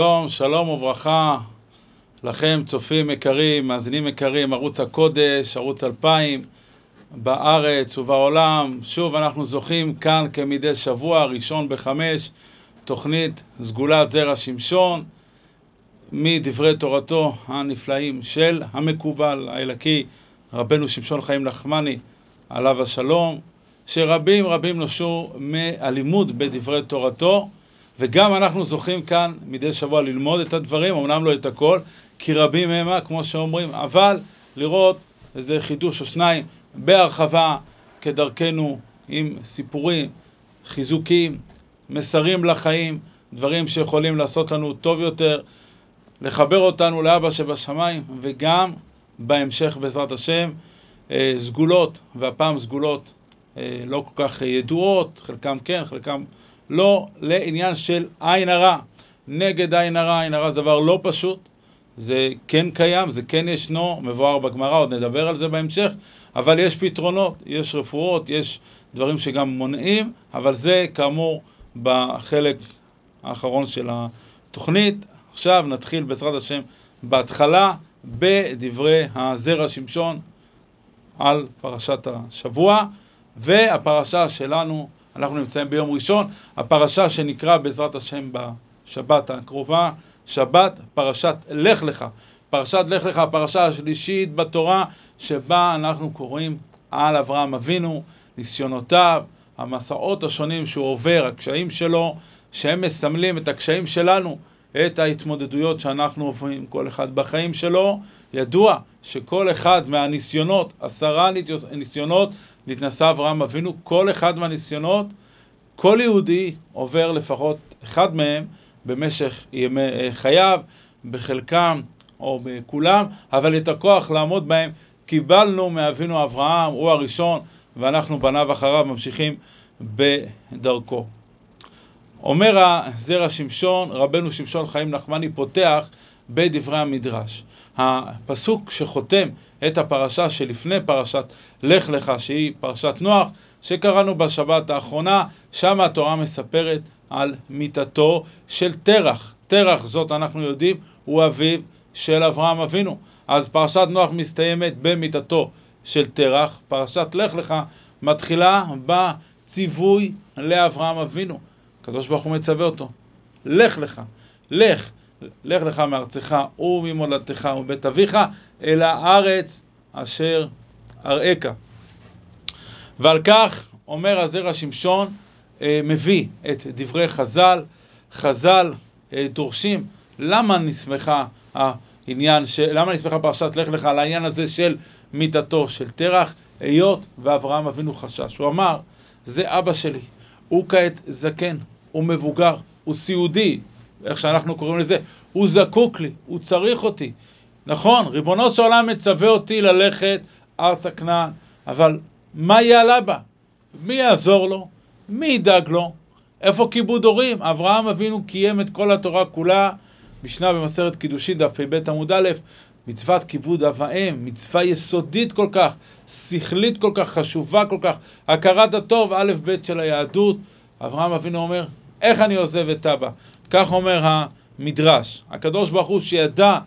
שלום, שלום וברכה לכם, צופים יקרים, מאזינים יקרים, ערוץ הקודש, ערוץ 2000, בארץ ובעולם. שוב אנחנו זוכים כאן כמדי שבוע, ראשון בחמש, תוכנית סגולת זרע שמשון, מדברי תורתו הנפלאים של המקובל האלקי, רבנו שמשון חיים נחמני, עליו השלום, שרבים רבים נושעו מהלימוד בדברי תורתו, וגם אנחנו זוכים כאן מדי שבוע ללמוד את הדברים, אמנם לא את הכל, כי רבים המה, כמו שאומרים, אבל לראות איזה חידוש או שניים בהרחבה, כדרכנו, עם סיפורים, חיזוקים, מסרים לחיים, דברים שיכולים לעשות לנו טוב יותר, לחבר אותנו לאבא שבשמיים, וגם בהמשך, בעזרת השם, אה, סגולות, והפעם סגולות אה, לא כל כך ידועות, חלקם כן, חלקם לא לעניין של עין הרע. נגד עין הרע, עין הרע זה דבר לא פשוט, זה כן קיים, זה כן ישנו, מבואר בגמרא, עוד נדבר על זה בהמשך, אבל יש פתרונות, יש רפואות, יש דברים שגם מונעים, אבל זה כאמור בחלק האחרון של התוכנית. עכשיו נתחיל בעזרת השם בהתחלה בדברי הזרע שמשון על פרשת השבוע, והפרשה שלנו אנחנו נמצאים ביום ראשון, הפרשה שנקרא בעזרת השם בשבת הקרובה, שבת פרשת לך לך. פרשת לך לך, הפרשה השלישית בתורה, שבה אנחנו קוראים על אברהם אבינו, ניסיונותיו, המסעות השונים שהוא עובר, הקשיים שלו, שהם מסמלים את הקשיים שלנו, את ההתמודדויות שאנחנו עוברים, כל אחד בחיים שלו. ידוע שכל אחד מהניסיונות, עשרה ניסיונות, נתנסה אברהם אבינו, כל אחד מהניסיונות, כל יהודי עובר לפחות אחד מהם במשך ימי אה, חייו, בחלקם או בכולם, אבל את הכוח לעמוד בהם קיבלנו מאבינו אברהם, הוא הראשון, ואנחנו בניו אחריו ממשיכים בדרכו. אומר הזרע שמשון, רבנו שמשון חיים נחמני פותח בדברי המדרש. הפסוק שחותם את הפרשה שלפני פרשת לך לך, שהיא פרשת נוח, שקראנו בשבת האחרונה, שם התורה מספרת על מיתתו של תרח. תרח, זאת אנחנו יודעים, הוא אביו של אברהם אבינו. אז פרשת נוח מסתיימת במיתתו של תרח, פרשת לך לך מתחילה בציווי לאברהם אבינו. הקדוש ברוך הוא מצווה אותו, לך לך, לך. לך לך מארצך וממולדתך ומבית אביך אל הארץ אשר אראך. ועל כך אומר הזרע שמשון, אה, מביא את דברי חז"ל. חז"ל אה, דורשים, למה נסמכה העניין, ש... למה נסמכה פרשת לך לך על העניין הזה של מיתתו של תרח, היות ואברהם אבינו חשש. הוא אמר, זה אבא שלי, הוא כעת זקן, הוא מבוגר, הוא סיעודי, איך שאנחנו קוראים לזה, הוא זקוק לי, הוא צריך אותי. נכון, ריבונו של עולם מצווה אותי ללכת ארצה כנען, אבל מה יהיה על אבא? מי יעזור לו? מי ידאג לו? איפה כיבוד הורים? אברהם אבינו קיים את כל התורה כולה, משנה במסרת קידושין, דף פ"ב עמוד א', מצוות כיבוד אב ואם, מצווה יסודית כל כך, שכלית כל כך, חשובה כל כך, הכרת הטוב, א' ב' של היהדות. אברהם אבינו אומר, איך אני עוזב את אבא? כך אומר המדרש. הקדוש ברוך הוא שידע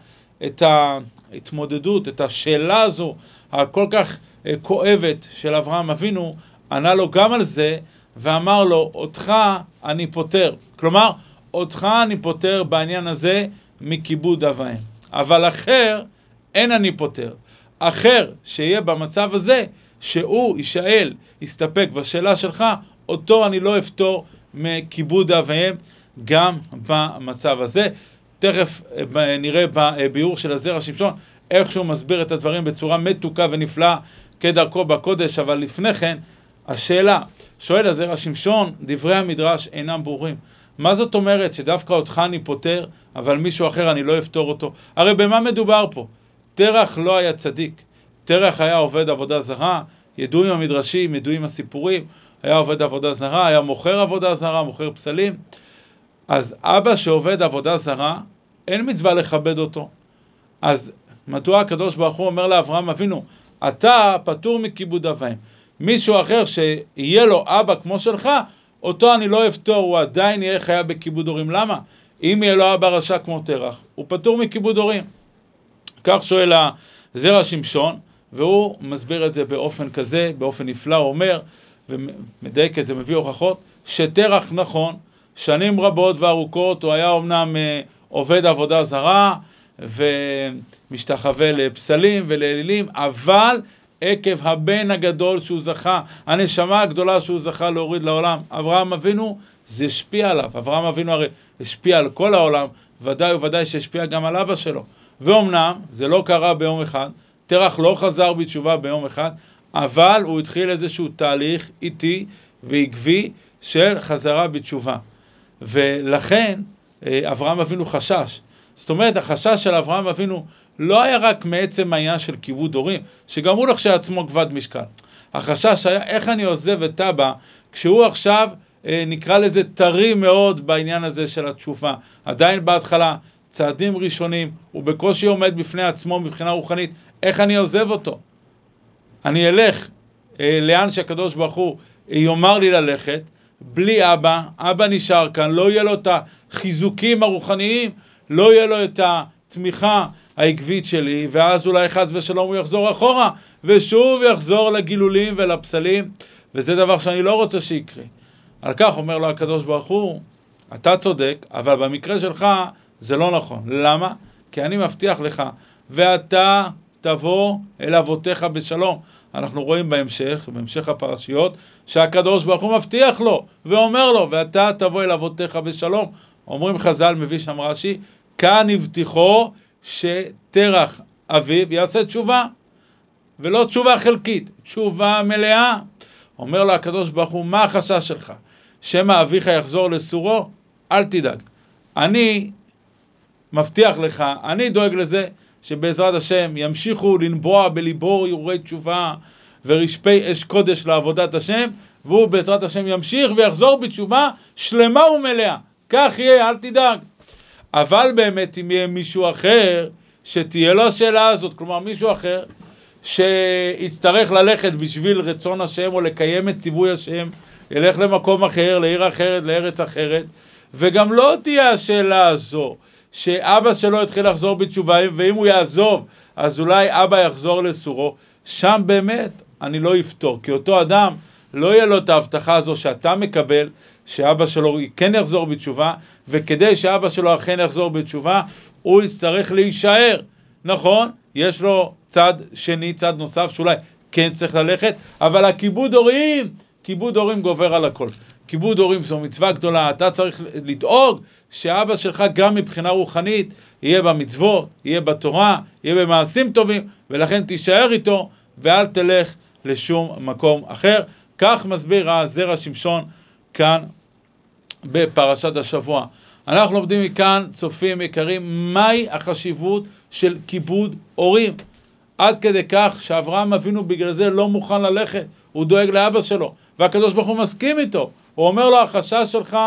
את ההתמודדות, את השאלה הזו הכל כך אה, כואבת של אברהם אבינו, ענה לו גם על זה ואמר לו, אותך אני פוטר. כלומר, אותך אני פוטר בעניין הזה מכיבוד אב ואם. אבל אחר, אין אני פוטר. אחר שיהיה במצב הזה, שהוא יישאל, יסתפק בשאלה שלך, אותו אני לא אפתור מכיבוד אב ואם גם במצב הזה. תכף אה, נראה בביאור של הזרע שמשון איך שהוא מסביר את הדברים בצורה מתוקה ונפלאה כדרכו בקודש, אבל לפני כן, השאלה, שואל הזרע שמשון, דברי המדרש אינם ברורים. מה זאת אומרת שדווקא אותך אני פוטר, אבל מישהו אחר אני לא אפתור אותו? הרי במה מדובר פה? תרח לא היה צדיק, תרח היה עובד עבודה זרה, ידועים המדרשים, ידועים הסיפורים, היה עובד עבודה זרה, היה מוכר עבודה זרה, מוכר פסלים. אז אבא שעובד עבודה זרה, אין מצווה לכבד אותו. אז מדוע הקדוש ברוך הוא אומר לאברהם אבינו, אתה פטור מכיבוד אב ואם. מישהו אחר שיהיה לו אבא כמו שלך, אותו אני לא אפתור, הוא עדיין יהיה חייב בכיבוד הורים. למה? אם יהיה לו אבא רשע כמו תרח, הוא פטור מכיבוד הורים. כך שואל הזרע שמשון, והוא מסביר את זה באופן כזה, באופן נפלא, הוא אומר, ומדייק את זה, מביא הוכחות, שתרח נכון, שנים רבות וארוכות, הוא היה אמנם אה, עובד עבודה זרה, ומשתחווה לפסלים ולאלילים, אבל עקב הבן הגדול שהוא זכה, הנשמה הגדולה שהוא זכה להוריד לעולם, אברהם אבינו, זה השפיע עליו. אברהם אבינו הרי השפיע על כל העולם, ודאי וודאי שהשפיע גם על אבא שלו. ואומנם, זה לא קרה ביום אחד, תרח לא חזר בתשובה ביום אחד, אבל הוא התחיל איזשהו תהליך איטי ועקבי של חזרה בתשובה. ולכן אה, אברהם אבינו חשש. זאת אומרת, החשש של אברהם אבינו לא היה רק מעצם העניין של כיבוד הורים, שגם הוא לכשעצמו כבד משקל. החשש היה איך אני עוזב את אבא כשהוא עכשיו, אה, נקרא לזה טרי מאוד בעניין הזה של התשובה. עדיין בהתחלה, צעדים ראשונים, הוא בקושי עומד בפני עצמו מבחינה רוחנית, איך אני עוזב אותו? אני אלך אה, לאן שהקדוש ברוך הוא יאמר לי ללכת, בלי אבא, אבא נשאר כאן, לא יהיה לו את החיזוקים הרוחניים, לא יהיה לו את התמיכה העקבית שלי, ואז אולי חס ושלום הוא יחזור אחורה, ושוב יחזור לגילולים ולפסלים, וזה דבר שאני לא רוצה שיקרה. על כך אומר לו הקדוש ברוך הוא, אתה צודק, אבל במקרה שלך זה לא נכון. למה? כי אני מבטיח לך, ואתה תבוא אל אבותיך בשלום. אנחנו רואים בהמשך, בהמשך הפרשיות, שהקדוש ברוך הוא מבטיח לו, ואומר לו, ואתה תבוא אל אבותיך בשלום. אומרים חז"ל, מביא שם רש"י, כאן הבטיחו שתרח אביו יעשה תשובה, ולא תשובה חלקית, תשובה מלאה. אומר לו הקדוש ברוך הוא, מה החשש שלך? שמא אביך יחזור לסורו? אל תדאג. אני מבטיח לך, אני דואג לזה שבעזרת השם ימשיכו לנבוע בליבו הרהורי תשובה ורשפי אש קודש לעבודת השם, והוא בעזרת השם ימשיך ויחזור בתשובה שלמה ומלאה. כך יהיה, אל תדאג. אבל באמת אם יהיה מישהו אחר, שתהיה לו השאלה הזאת, כלומר מישהו אחר שיצטרך ללכת בשביל רצון השם או לקיים את ציווי השם, ילך למקום אחר, לעיר אחרת, לארץ אחרת, וגם לא תהיה השאלה הזו שאבא שלו יתחיל לחזור בתשובה, ואם הוא יעזוב, אז אולי אבא יחזור לסורו, שם באמת אני לא אפתור, כי אותו אדם לא יהיה לו את ההבטחה הזו שאתה מקבל, שאבא שלו כן יחזור בתשובה, וכדי שאבא שלו אכן יחזור בתשובה, הוא יצטרך להישאר. נכון, יש לו צד שני, צד נוסף, שאולי כן צריך ללכת, אבל הכיבוד הורים, כיבוד הורים גובר על הכל. כיבוד הורים זו מצווה גדולה, אתה צריך לדאוג שאבא שלך גם מבחינה רוחנית יהיה במצוות, יהיה בתורה, יהיה במעשים טובים, ולכן תישאר איתו ואל תלך לשום מקום אחר. כך מסביר הזרע שמשון כאן בפרשת השבוע. אנחנו לומדים מכאן, צופים יקרים, מהי החשיבות של כיבוד הורים. עד כדי כך שאברהם אבינו בגלל זה לא מוכן ללכת, הוא דואג לאבא שלו, והקדוש ברוך הוא מסכים איתו. הוא אומר לו, החשש שלך,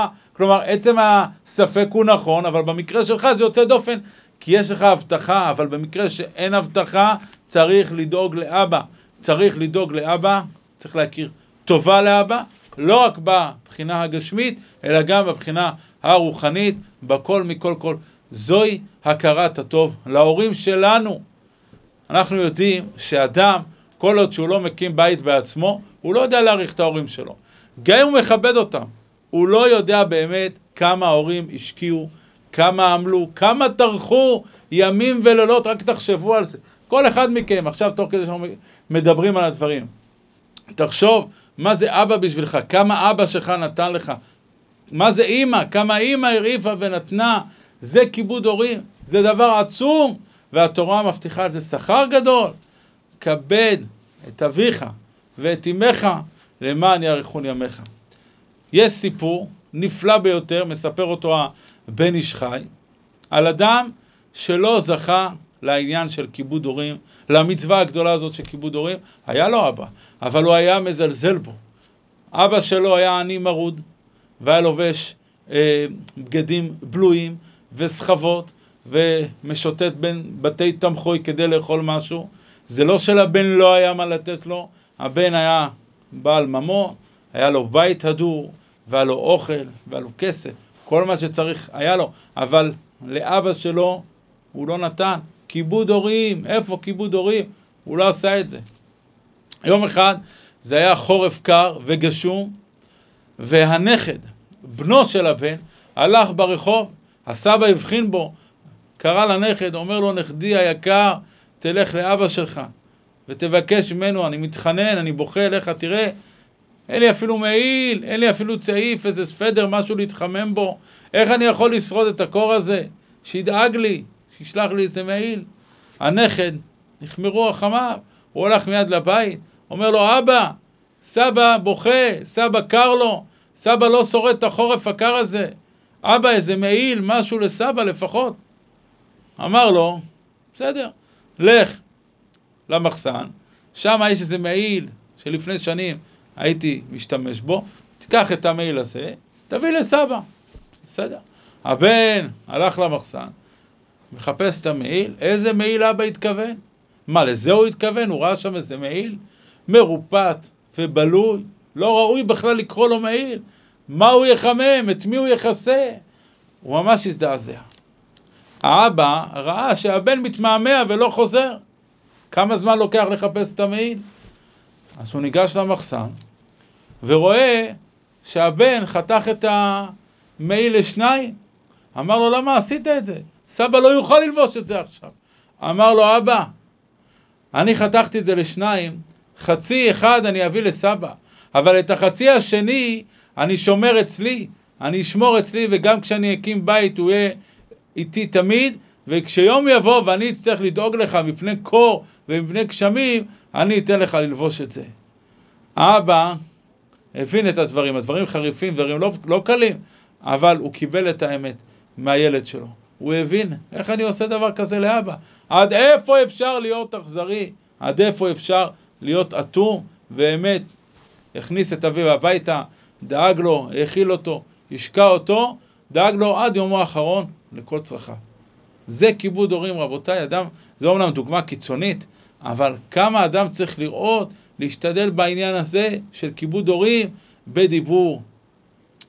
כלומר, עצם הספק הוא נכון, אבל במקרה שלך זה יוצא דופן, כי יש לך הבטחה, אבל במקרה שאין הבטחה, צריך לדאוג לאבא. צריך לדאוג לאבא, צריך להכיר טובה לאבא, לא רק בבחינה הגשמית, אלא גם בבחינה הרוחנית, בכל מכל כל. זוהי הכרת הטוב להורים שלנו. אנחנו יודעים שאדם, כל עוד שהוא לא מקים בית בעצמו, הוא לא יודע להעריך את ההורים שלו. גם אם הוא מכבד אותם, הוא לא יודע באמת כמה ההורים השקיעו, כמה עמלו, כמה טרחו ימים ולילות, רק תחשבו על זה. כל אחד מכם, עכשיו תוך כדי שאנחנו מדברים על הדברים, תחשוב מה זה אבא בשבילך, כמה אבא שלך נתן לך, מה זה אימא, כמה אימא הרעיפה ונתנה, זה כיבוד הורים, זה דבר עצום, והתורה מבטיחה על זה שכר גדול. כבד את אביך ואת אמך למען יאריכון ימיך. יש סיפור נפלא ביותר, מספר אותו הבן איש חי, על אדם שלא זכה לעניין של כיבוד הורים, למצווה הגדולה הזאת של כיבוד הורים, היה לו אבא, אבל הוא היה מזלזל בו. אבא שלו היה עני מרוד, והיה לובש אה, בגדים בלויים וסחבות, ומשוטט בין בתי תמחוי כדי לאכול משהו. זה לא שלבן לא היה מה לתת לו, הבן היה בעל ממון, היה לו בית הדור, והיה לו אוכל, והיה לו כסף. כל מה שצריך היה לו, אבל לאבא שלו הוא לא נתן. כיבוד הורים, איפה כיבוד הורים? הוא לא עשה את זה. יום אחד זה היה חורף קר וגשום, והנכד, בנו של הבן, הלך ברחוב, הסבא הבחין בו, קרא לנכד, אומר לו, נכדי היקר, תלך לאבא שלך ותבקש ממנו, אני מתחנן, אני בוכה אליך, תראה, אין לי אפילו מעיל, אין לי אפילו צעיף, איזה ספדר, משהו להתחמם בו, איך אני יכול לשרוד את הקור הזה? שידאג לי, שישלח לי איזה מעיל. הנכד, נחמרו רחמיו, הוא הולך מיד לבית, אומר לו, אבא, סבא בוכה, סבא קר לו, סבא לא שורד את החורף הקר הזה. אבא, איזה מעיל, משהו לסבא לפחות. אמר לו, בסדר, לך למחסן, שם יש איזה מעיל שלפני שנים הייתי משתמש בו, תיקח את המעיל הזה, תביא לסבא. בסדר. הבן הלך למחסן, מחפש את המעיל, איזה מעיל אבא התכוון? מה, לזה הוא התכוון? הוא ראה שם איזה מעיל? מרופט ובלוי, לא ראוי בכלל לקרוא לו מעיל. מה הוא יחמם? את מי הוא יכסה? הוא ממש הזדעזע. האבא ראה שהבן מתמהמה ולא חוזר. כמה זמן לוקח לחפש את המעיל? אז הוא ניגש למחסן ורואה שהבן חתך את המעיל לשניים. אמר לו, למה עשית את זה? סבא לא יוכל ללבוש את זה עכשיו. אמר לו, אבא, אני חתכתי את זה לשניים, חצי אחד אני אביא לסבא, אבל את החצי השני אני שומר אצלי, אני אשמור אצלי, וגם כשאני אקים בית הוא יהיה איתי תמיד, וכשיום יבוא ואני אצטרך לדאוג לך מפני קור ומפני גשמים, אני אתן לך ללבוש את זה. האבא הבין את הדברים, הדברים חריפים, דברים לא, לא קלים, אבל הוא קיבל את האמת מהילד שלו. הוא הבין, איך אני עושה דבר כזה לאבא? עד איפה אפשר להיות אכזרי? עד איפה אפשר להיות אטום? ואמת, הכניס את אביו הביתה, דאג לו, האכיל אותו, השקע אותו, דאג לו עד יומו האחרון לכל צרכיו. זה כיבוד הורים, רבותיי, אדם, זה אומנם דוגמה קיצונית, אבל כמה אדם צריך לראות, להשתדל בעניין הזה של כיבוד הורים בדיבור,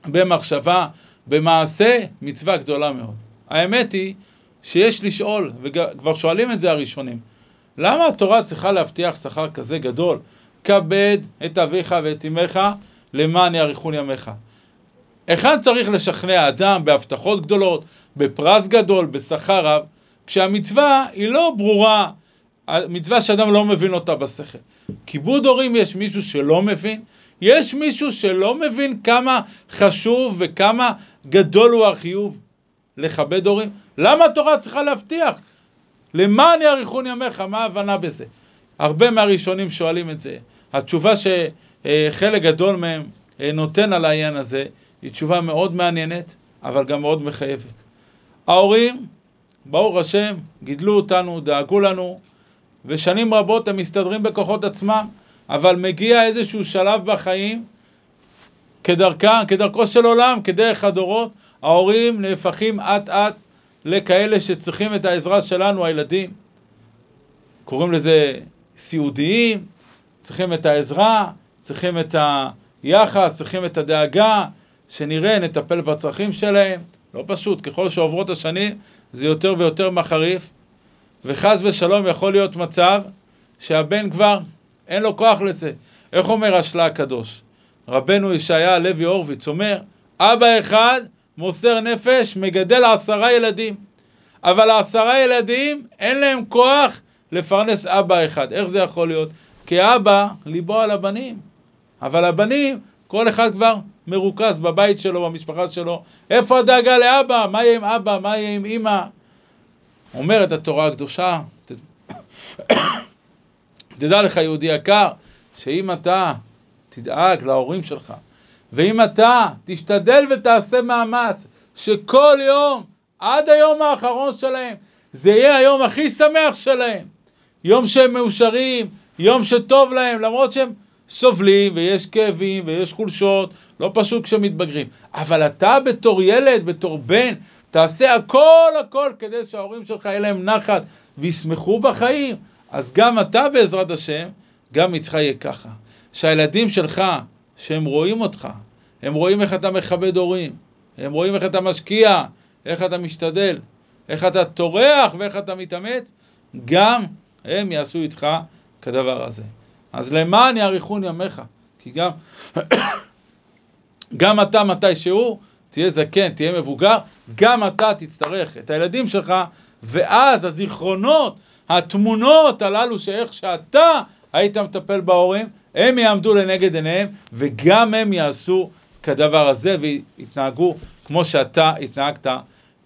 במחשבה, במעשה, מצווה גדולה מאוד. האמת היא שיש לשאול, וכבר שואלים את זה הראשונים, למה התורה צריכה להבטיח שכר כזה גדול? כבד את אביך ואת אמך למען יאריכון ימיך. היכן צריך לשכנע אדם בהבטחות גדולות, בפרס גדול, בשכר רב, כשהמצווה היא לא ברורה, מצווה שאדם לא מבין אותה בשכל. כיבוד הורים יש מישהו שלא מבין? יש מישהו שלא מבין כמה חשוב וכמה גדול הוא החיוב לכבד הורים? למה התורה צריכה להבטיח? למען יאריכון ימיך, מה ההבנה בזה? הרבה מהראשונים שואלים את זה. התשובה שחלק גדול מהם נותן על העניין הזה היא תשובה מאוד מעניינת, אבל גם מאוד מחייבת. ההורים, ברוך השם, גידלו אותנו, דאגו לנו, ושנים רבות הם מסתדרים בכוחות עצמם, אבל מגיע איזשהו שלב בחיים, כדרכם, כדרכו של עולם, כדרך הדורות, ההורים נהפכים אט אט לכאלה שצריכים את העזרה שלנו, הילדים. קוראים לזה סיעודיים, צריכים את העזרה, צריכים את היחס, צריכים את הדאגה, שנראה, נטפל בצרכים שלהם. לא פשוט, ככל שעוברות השנים זה יותר ויותר מחריף, וחס ושלום יכול להיות מצב שהבן כבר אין לו כוח לזה. איך אומר השלה הקדוש? רבנו ישעיה הלוי הורוביץ אומר, אבא אחד מוסר נפש, מגדל עשרה ילדים. אבל העשרה ילדים אין להם כוח לפרנס אבא אחד. איך זה יכול להיות? כי אבא ליבו על הבנים. אבל הבנים, כל אחד כבר מרוכז בבית שלו, במשפחה שלו. איפה הדאגה לאבא? מה יהיה עם אבא? מה יהיה עם אמא? אומרת התורה הקדושה, תדע לך יהודי יקר, שאם אתה תדאג להורים שלך, ואם אתה תשתדל ותעשה מאמץ שכל יום, עד היום האחרון שלהם, זה יהיה היום הכי שמח שלהם, יום שהם מאושרים, יום שטוב להם, למרות שהם סובלים ויש כאבים ויש חולשות, לא פשוט כשהם מתבגרים. אבל אתה בתור ילד, בתור בן, תעשה הכל הכל כדי שההורים שלך יהיה להם נחת וישמחו בחיים. אז גם אתה בעזרת השם, גם איתך יהיה ככה. שהילדים שלך, שהם רואים אותך, הם רואים איך אתה מכבד הורים, הם רואים איך אתה משקיע, איך אתה משתדל, איך אתה טורח ואיך אתה מתאמץ, גם הם יעשו איתך כדבר הזה. אז למען יאריכון ימיך, כי גם, גם אתה מתישהו תהיה זקן, תהיה מבוגר, גם אתה תצטרך את הילדים שלך, ואז הזיכרונות, התמונות הללו שאיך שאתה היית מטפל בהורים, הם יעמדו לנגד עיניהם, וגם הם יעשו כדבר הזה, ויתנהגו כמו שאתה התנהגת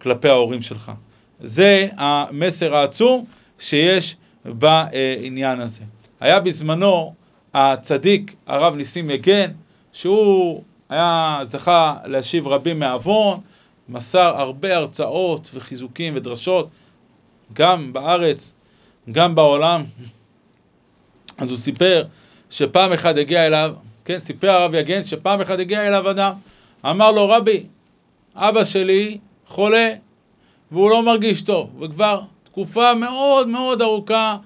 כלפי ההורים שלך. זה המסר העצום שיש בעניין הזה. היה בזמנו הצדיק הרב ניסים יגן, שהוא היה זכה להשיב רבים מעוון, מסר הרבה הרצאות וחיזוקים ודרשות, גם בארץ, גם בעולם. אז הוא סיפר שפעם אחת הגיע אליו, כן, סיפר הרב יגן שפעם אחת הגיע אליו אדם, אמר לו, רבי, אבא שלי חולה והוא לא מרגיש טוב, וכבר תקופה מאוד מאוד ארוכה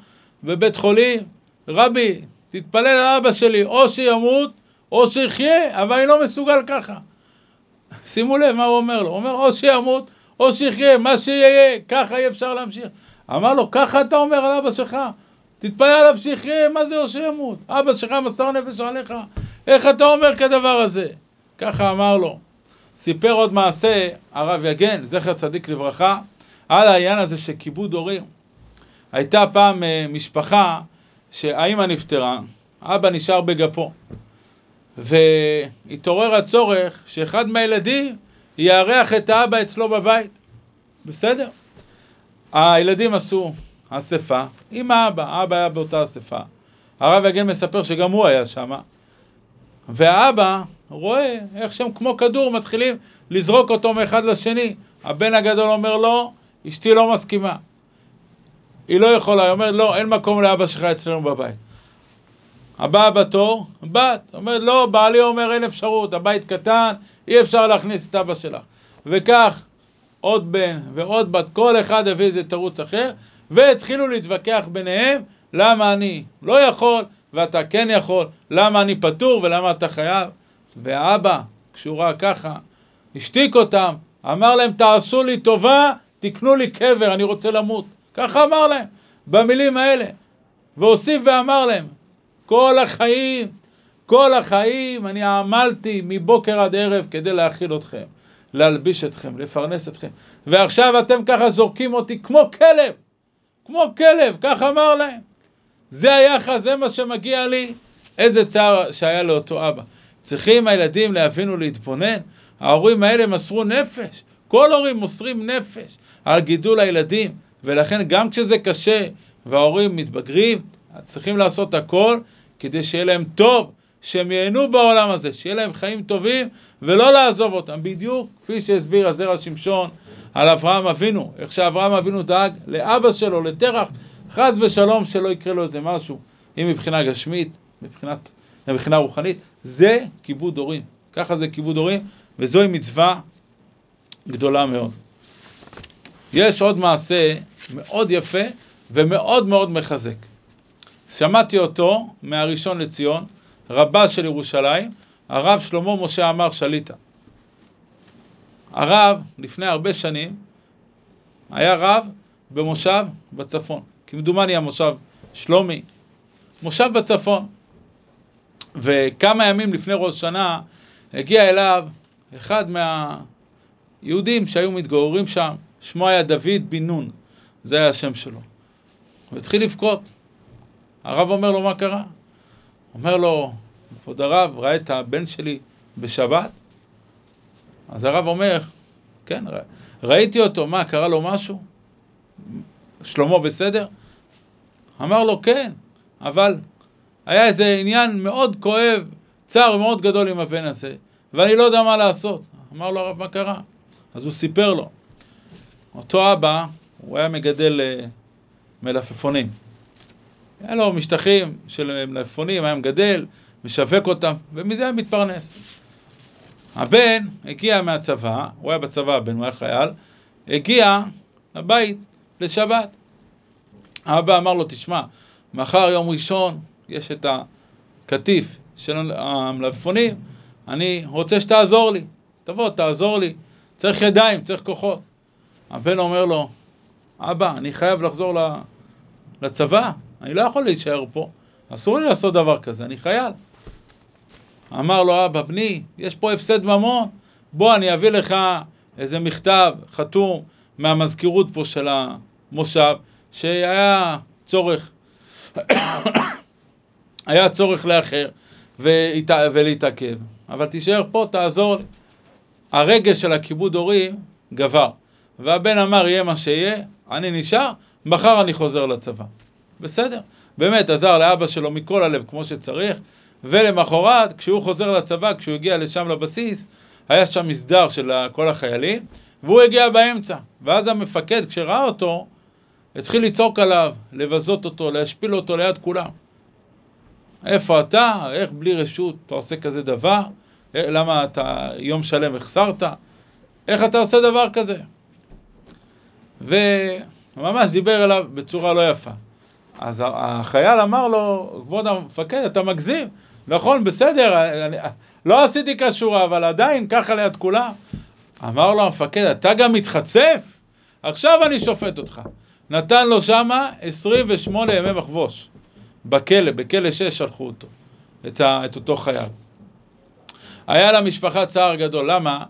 בבית חולים, רבי, תתפלל על אבא שלי, או שימות או שיחיה, אבל אני לא מסוגל ככה. שימו לב מה הוא אומר לו, הוא אומר או שימות או שיחיה, מה שיהיה, ככה אי אפשר להמשיך. אמר לו, ככה אתה אומר על אבא שלך? תתפלל עליו שיחיה, מה זה או שימות? אבא שלך מסר נפש עליך, איך אתה אומר כדבר הזה? ככה אמר לו. סיפר עוד מעשה הרב יגן, זכר צדיק לברכה, על העניין הזה של כיבוד הורים. הייתה פעם אה, משפחה שהאימא נפטרה, אבא נשאר בגפו. והתעורר הצורך שאחד מהילדים יארח את האבא אצלו בבית. בסדר? הילדים עשו אספה עם האבא, האבא היה באותה אספה. הרב יגן מספר שגם הוא היה שם, והאבא רואה איך שהם כמו כדור מתחילים לזרוק אותו מאחד לשני. הבן הגדול אומר לא, אשתי לא מסכימה. היא לא יכולה, היא אומרת לא, אין מקום לאבא שלך אצלנו בבית. הבאה בתור, בת, אומרת לא, בעלי אומר אין אפשרות, הבית קטן, אי אפשר להכניס את אבא שלך. וכך עוד בן ועוד בת, כל אחד הביא איזה תירוץ אחר, והתחילו להתווכח ביניהם למה אני לא יכול ואתה כן יכול, למה אני פטור ולמה אתה חייב. ואבא, כשהוא ראה ככה, השתיק אותם, אמר להם תעשו לי טובה, תקנו לי קבר, אני רוצה למות. ככה אמר להם, במילים האלה. והוסיף ואמר להם, כל החיים, כל החיים אני עמלתי מבוקר עד ערב כדי להאכיל אתכם, להלביש אתכם, לפרנס אתכם, ועכשיו אתם ככה זורקים אותי כמו כלב, כמו כלב, כך אמר להם. זה היחס, זה מה שמגיע לי, איזה צער שהיה לאותו אבא. צריכים הילדים להבין ולהתבונן, ההורים האלה מסרו נפש, כל הורים מוסרים נפש על גידול הילדים, ולכן גם כשזה קשה וההורים מתבגרים, צריכים לעשות הכל כדי שיהיה להם טוב, שהם ייהנו בעולם הזה, שיהיה להם חיים טובים ולא לעזוב אותם. בדיוק כפי שהסביר הזרע שמשון על אברהם אבינו, איך שאברהם אבינו דאג לאבא שלו, לתרח, חס ושלום שלא יקרה לו איזה משהו, אם מבחינה גשמית, מבחינת, מבחינה רוחנית, זה כיבוד הורים. ככה זה כיבוד הורים, וזוהי מצווה גדולה מאוד. יש עוד מעשה מאוד יפה ומאוד מאוד מחזק. שמעתי אותו מהראשון לציון, רבה של ירושלים, הרב שלמה משה אמר שליטה. הרב, לפני הרבה שנים, היה רב במושב בצפון, כמדומני המושב שלומי, מושב בצפון. וכמה ימים לפני ראש שנה הגיע אליו אחד מהיהודים שהיו מתגוררים שם, שמו היה דוד בן נון, זה היה השם שלו. הוא התחיל לבכות. הרב אומר לו, מה קרה? אומר לו, כבוד הרב, ראה את הבן שלי בשבת? אז הרב אומר, כן, ראיתי אותו, מה, קרה לו משהו? שלמה בסדר? אמר לו, כן, אבל היה איזה עניין מאוד כואב, צער מאוד גדול עם הבן הזה, ואני לא יודע מה לעשות. אמר לו הרב, מה קרה? אז הוא סיפר לו. אותו אבא, הוא היה מגדל uh, מלפפונים. היה לו משטחים של מלפפונים, היה מגדל, משווק אותם, ומזה היה מתפרנס. הבן הגיע מהצבא, הוא היה בצבא, הבן הוא היה חייל, הגיע לבית לשבת. האבא אמר לו, תשמע, מחר יום ראשון יש את הקטיף של המלפפונים, אני רוצה שתעזור לי. תבוא, תעזור לי. צריך ידיים, צריך כוחות. הבן אומר לו, אבא, אני חייב לחזור לצבא, אני לא יכול להישאר פה, אסור לי לעשות דבר כזה, אני חייל. אמר לו אבא, בני, יש פה הפסד ממון, בוא אני אביא לך איזה מכתב חתום מהמזכירות פה של המושב, שהיה צורך, היה צורך לאחר ולהתעכב, אבל תישאר פה, תעזור. הרגש של הכיבוד הורים גבר, והבן אמר, יהיה מה שיהיה, אני נשאר, מחר אני חוזר לצבא. בסדר, באמת עזר לאבא שלו מכל הלב כמו שצריך, ולמחרת, כשהוא חוזר לצבא, כשהוא הגיע לשם לבסיס, היה שם מסדר של כל החיילים, והוא הגיע באמצע. ואז המפקד, כשראה אותו, התחיל לצעוק עליו, לבזות אותו, להשפיל אותו ליד כולם. איפה אתה? איך בלי רשות אתה עושה כזה דבר? אה, למה אתה יום שלם החסרת? איך אתה עושה דבר כזה? וממש דיבר אליו בצורה לא יפה. אז החייל אמר לו, כבוד המפקד, אתה מגזים. נכון, בסדר, אני, לא עשיתי כשורה, אבל עדיין ככה ליד כולם. אמר לו המפקד, אתה גם מתחצף? עכשיו אני שופט אותך. נתן לו שמה 28 ימי מחבוש. בכלא, בכלא 6 שלחו אותו, את, ה, את אותו חייל. היה למשפחה צער גדול, למה?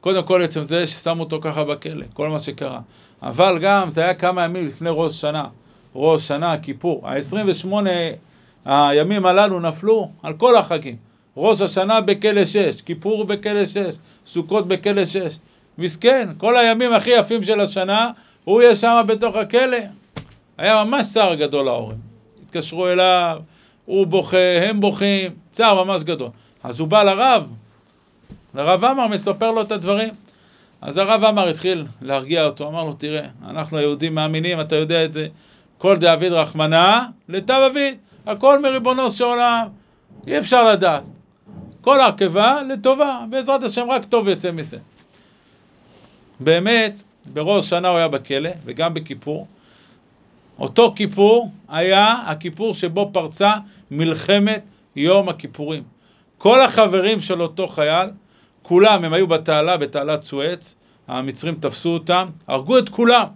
קודם כל עצם זה ששמו אותו ככה בכלא, כל מה שקרה. אבל גם זה היה כמה ימים לפני ראש שנה, ראש שנה, כיפור. ה-28 הימים הללו נפלו על כל החגים. ראש השנה בכלא 6, כיפור בכלא 6, סוכות בכלא 6. מסכן, כל הימים הכי יפים של השנה, הוא יהיה שם בתוך הכלא. היה ממש צער גדול להורים. התקשרו אליו, הוא בוכה, הם בוכים, צער ממש גדול. אז הוא בא לרב, לרב עמר, מספר לו את הדברים. אז הרב עמר התחיל להרגיע אותו, אמר לו, תראה, אנחנו היהודים מאמינים, אתה יודע את זה, כל דאביד רחמנא לטב אביד, הכל מריבונו של עולם, אי אפשר לדעת. כל עקבה לטובה, בעזרת השם רק טוב יצא מזה. באמת, בראש שנה הוא היה בכלא, וגם בכיפור. אותו כיפור היה הכיפור שבו פרצה מלחמת יום הכיפורים. כל החברים של אותו חייל, כולם, הם היו בתעלה, בתעלת סואץ, המצרים תפסו אותם, הרגו את כולם,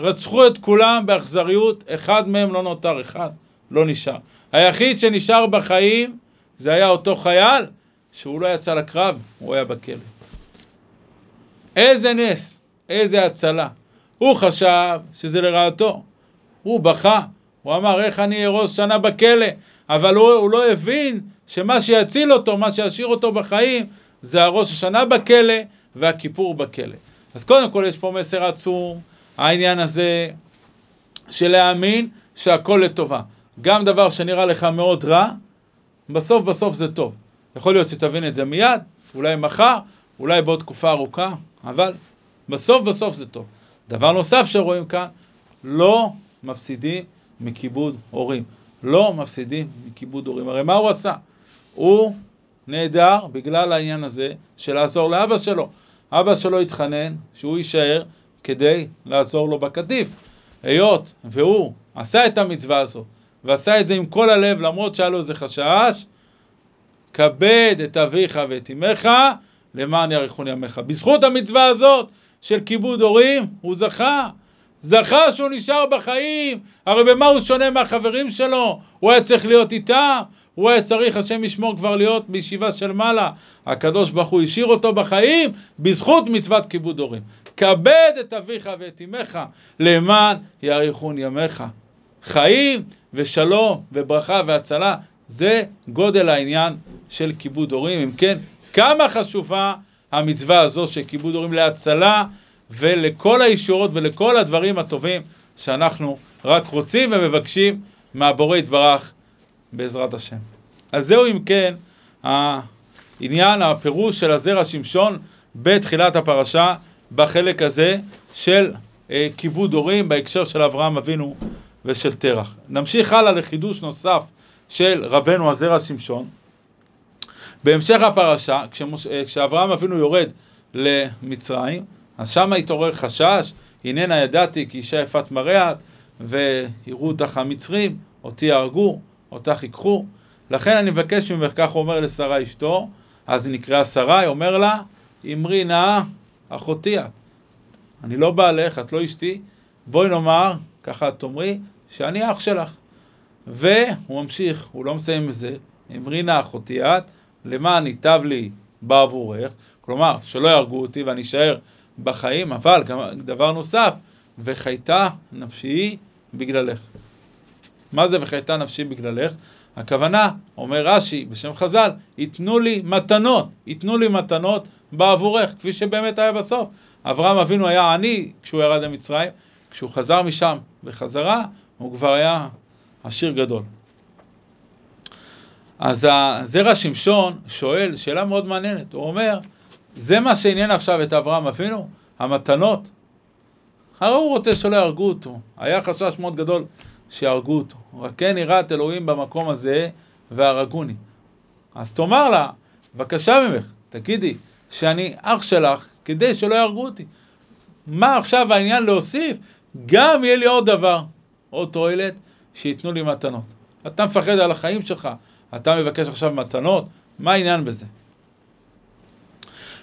רצחו את כולם באכזריות, אחד מהם לא נותר, אחד לא נשאר. היחיד שנשאר בחיים זה היה אותו חייל שהוא לא יצא לקרב, הוא היה בכלא. איזה נס, איזה הצלה. הוא חשב שזה לרעתו. הוא בכה, הוא אמר, איך אני ראש שנה בכלא? אבל הוא, הוא לא הבין שמה שיציל אותו, מה שישאיר אותו בחיים, זה הראש השנה בכלא והכיפור בכלא. אז קודם כל יש פה מסר עצום, העניין הזה של להאמין שהכל לטובה. גם דבר שנראה לך מאוד רע, בסוף בסוף זה טוב. יכול להיות שתבין את זה מיד, אולי מחר, אולי בעוד תקופה ארוכה, אבל בסוף בסוף זה טוב. דבר נוסף שרואים כאן, לא מפסידים מכיבוד הורים. לא מפסידים מכיבוד הורים. הרי מה הוא עשה? הוא נעדר בגלל העניין הזה של לעזור לאבא שלו. אבא שלו התחנן שהוא יישאר כדי לעזור לו בקטיף. היות והוא עשה את המצווה הזאת, ועשה את זה עם כל הלב, למרות שהיה לו איזה חשש, כבד את אביך ואת אמך, למען יאריכון ימיך. בזכות המצווה הזאת של כיבוד הורים, הוא זכה. זכה שהוא נשאר בחיים, הרי במה הוא שונה מהחברים שלו? הוא היה צריך להיות איתם, הוא היה צריך, השם ישמור, כבר להיות בישיבה של מעלה. הקדוש ברוך הוא השאיר אותו בחיים בזכות מצוות כיבוד הורים. כבד את אביך ואת אמך, למען יאריכון ימיך. חיים ושלום וברכה והצלה, זה גודל העניין של כיבוד הורים. אם כן, כמה חשובה המצווה הזו של כיבוד הורים להצלה ולכל הישורות ולכל הדברים הטובים שאנחנו רק רוצים ומבקשים מהבורא יתברך בעזרת השם. אז זהו אם כן העניין, הפירוש של הזרע שמשון בתחילת הפרשה בחלק הזה של אה, כיבוד הורים בהקשר של אברהם אבינו ושל תרח. נמשיך הלאה לחידוש נוסף של רבנו הזרע שמשון. בהמשך הפרשה, כשמוש... אה, כשאברהם אבינו יורד למצרים, אז שם התעורר חשש, הננה ידעתי כי אישה יפת מראה את, ויראו אותך המצרים, אותי יהרגו, אותך ייקחו. לכן אני מבקש ממך, כך אומר לשרה אשתו, אז היא נקראה שרה, היא אומר לה, אמרי נא אחותי את. אני לא בעלך, את לא אשתי, בואי נאמר, ככה את תאמרי, שאני אח שלך. והוא ממשיך, הוא לא מסיים בזה, אמרינה אחותי את, למען ייטב לי בעבורך, כלומר, שלא יהרגו אותי ואני אשאר בחיים, אבל גם דבר נוסף, וחייתה נפשי בגללך. מה זה וחייתה נפשי בגללך? הכוונה, אומר רש"י בשם חז"ל, ייתנו לי מתנות, ייתנו לי מתנות בעבורך, כפי שבאמת היה בסוף. אברהם אבינו היה עני כשהוא ירד למצרים, כשהוא חזר משם בחזרה, הוא כבר היה עשיר גדול. אז הזרע שמשון שואל שאלה מאוד מעניינת, הוא אומר, זה מה שעניין עכשיו את אברהם אבינו? המתנות? הרי הוא רוצה שלא יהרגו אותו, היה חשש מאוד גדול שיהרגו אותו, רק כן יראת אלוהים במקום הזה והרגוני. אז תאמר לה, בבקשה ממך, תגידי, שאני אח שלך כדי שלא יהרגו אותי. מה עכשיו העניין להוסיף? גם יהיה לי עוד דבר, עוד תועלת, שייתנו לי מתנות. אתה מפחד על החיים שלך, אתה מבקש עכשיו מתנות, מה העניין בזה?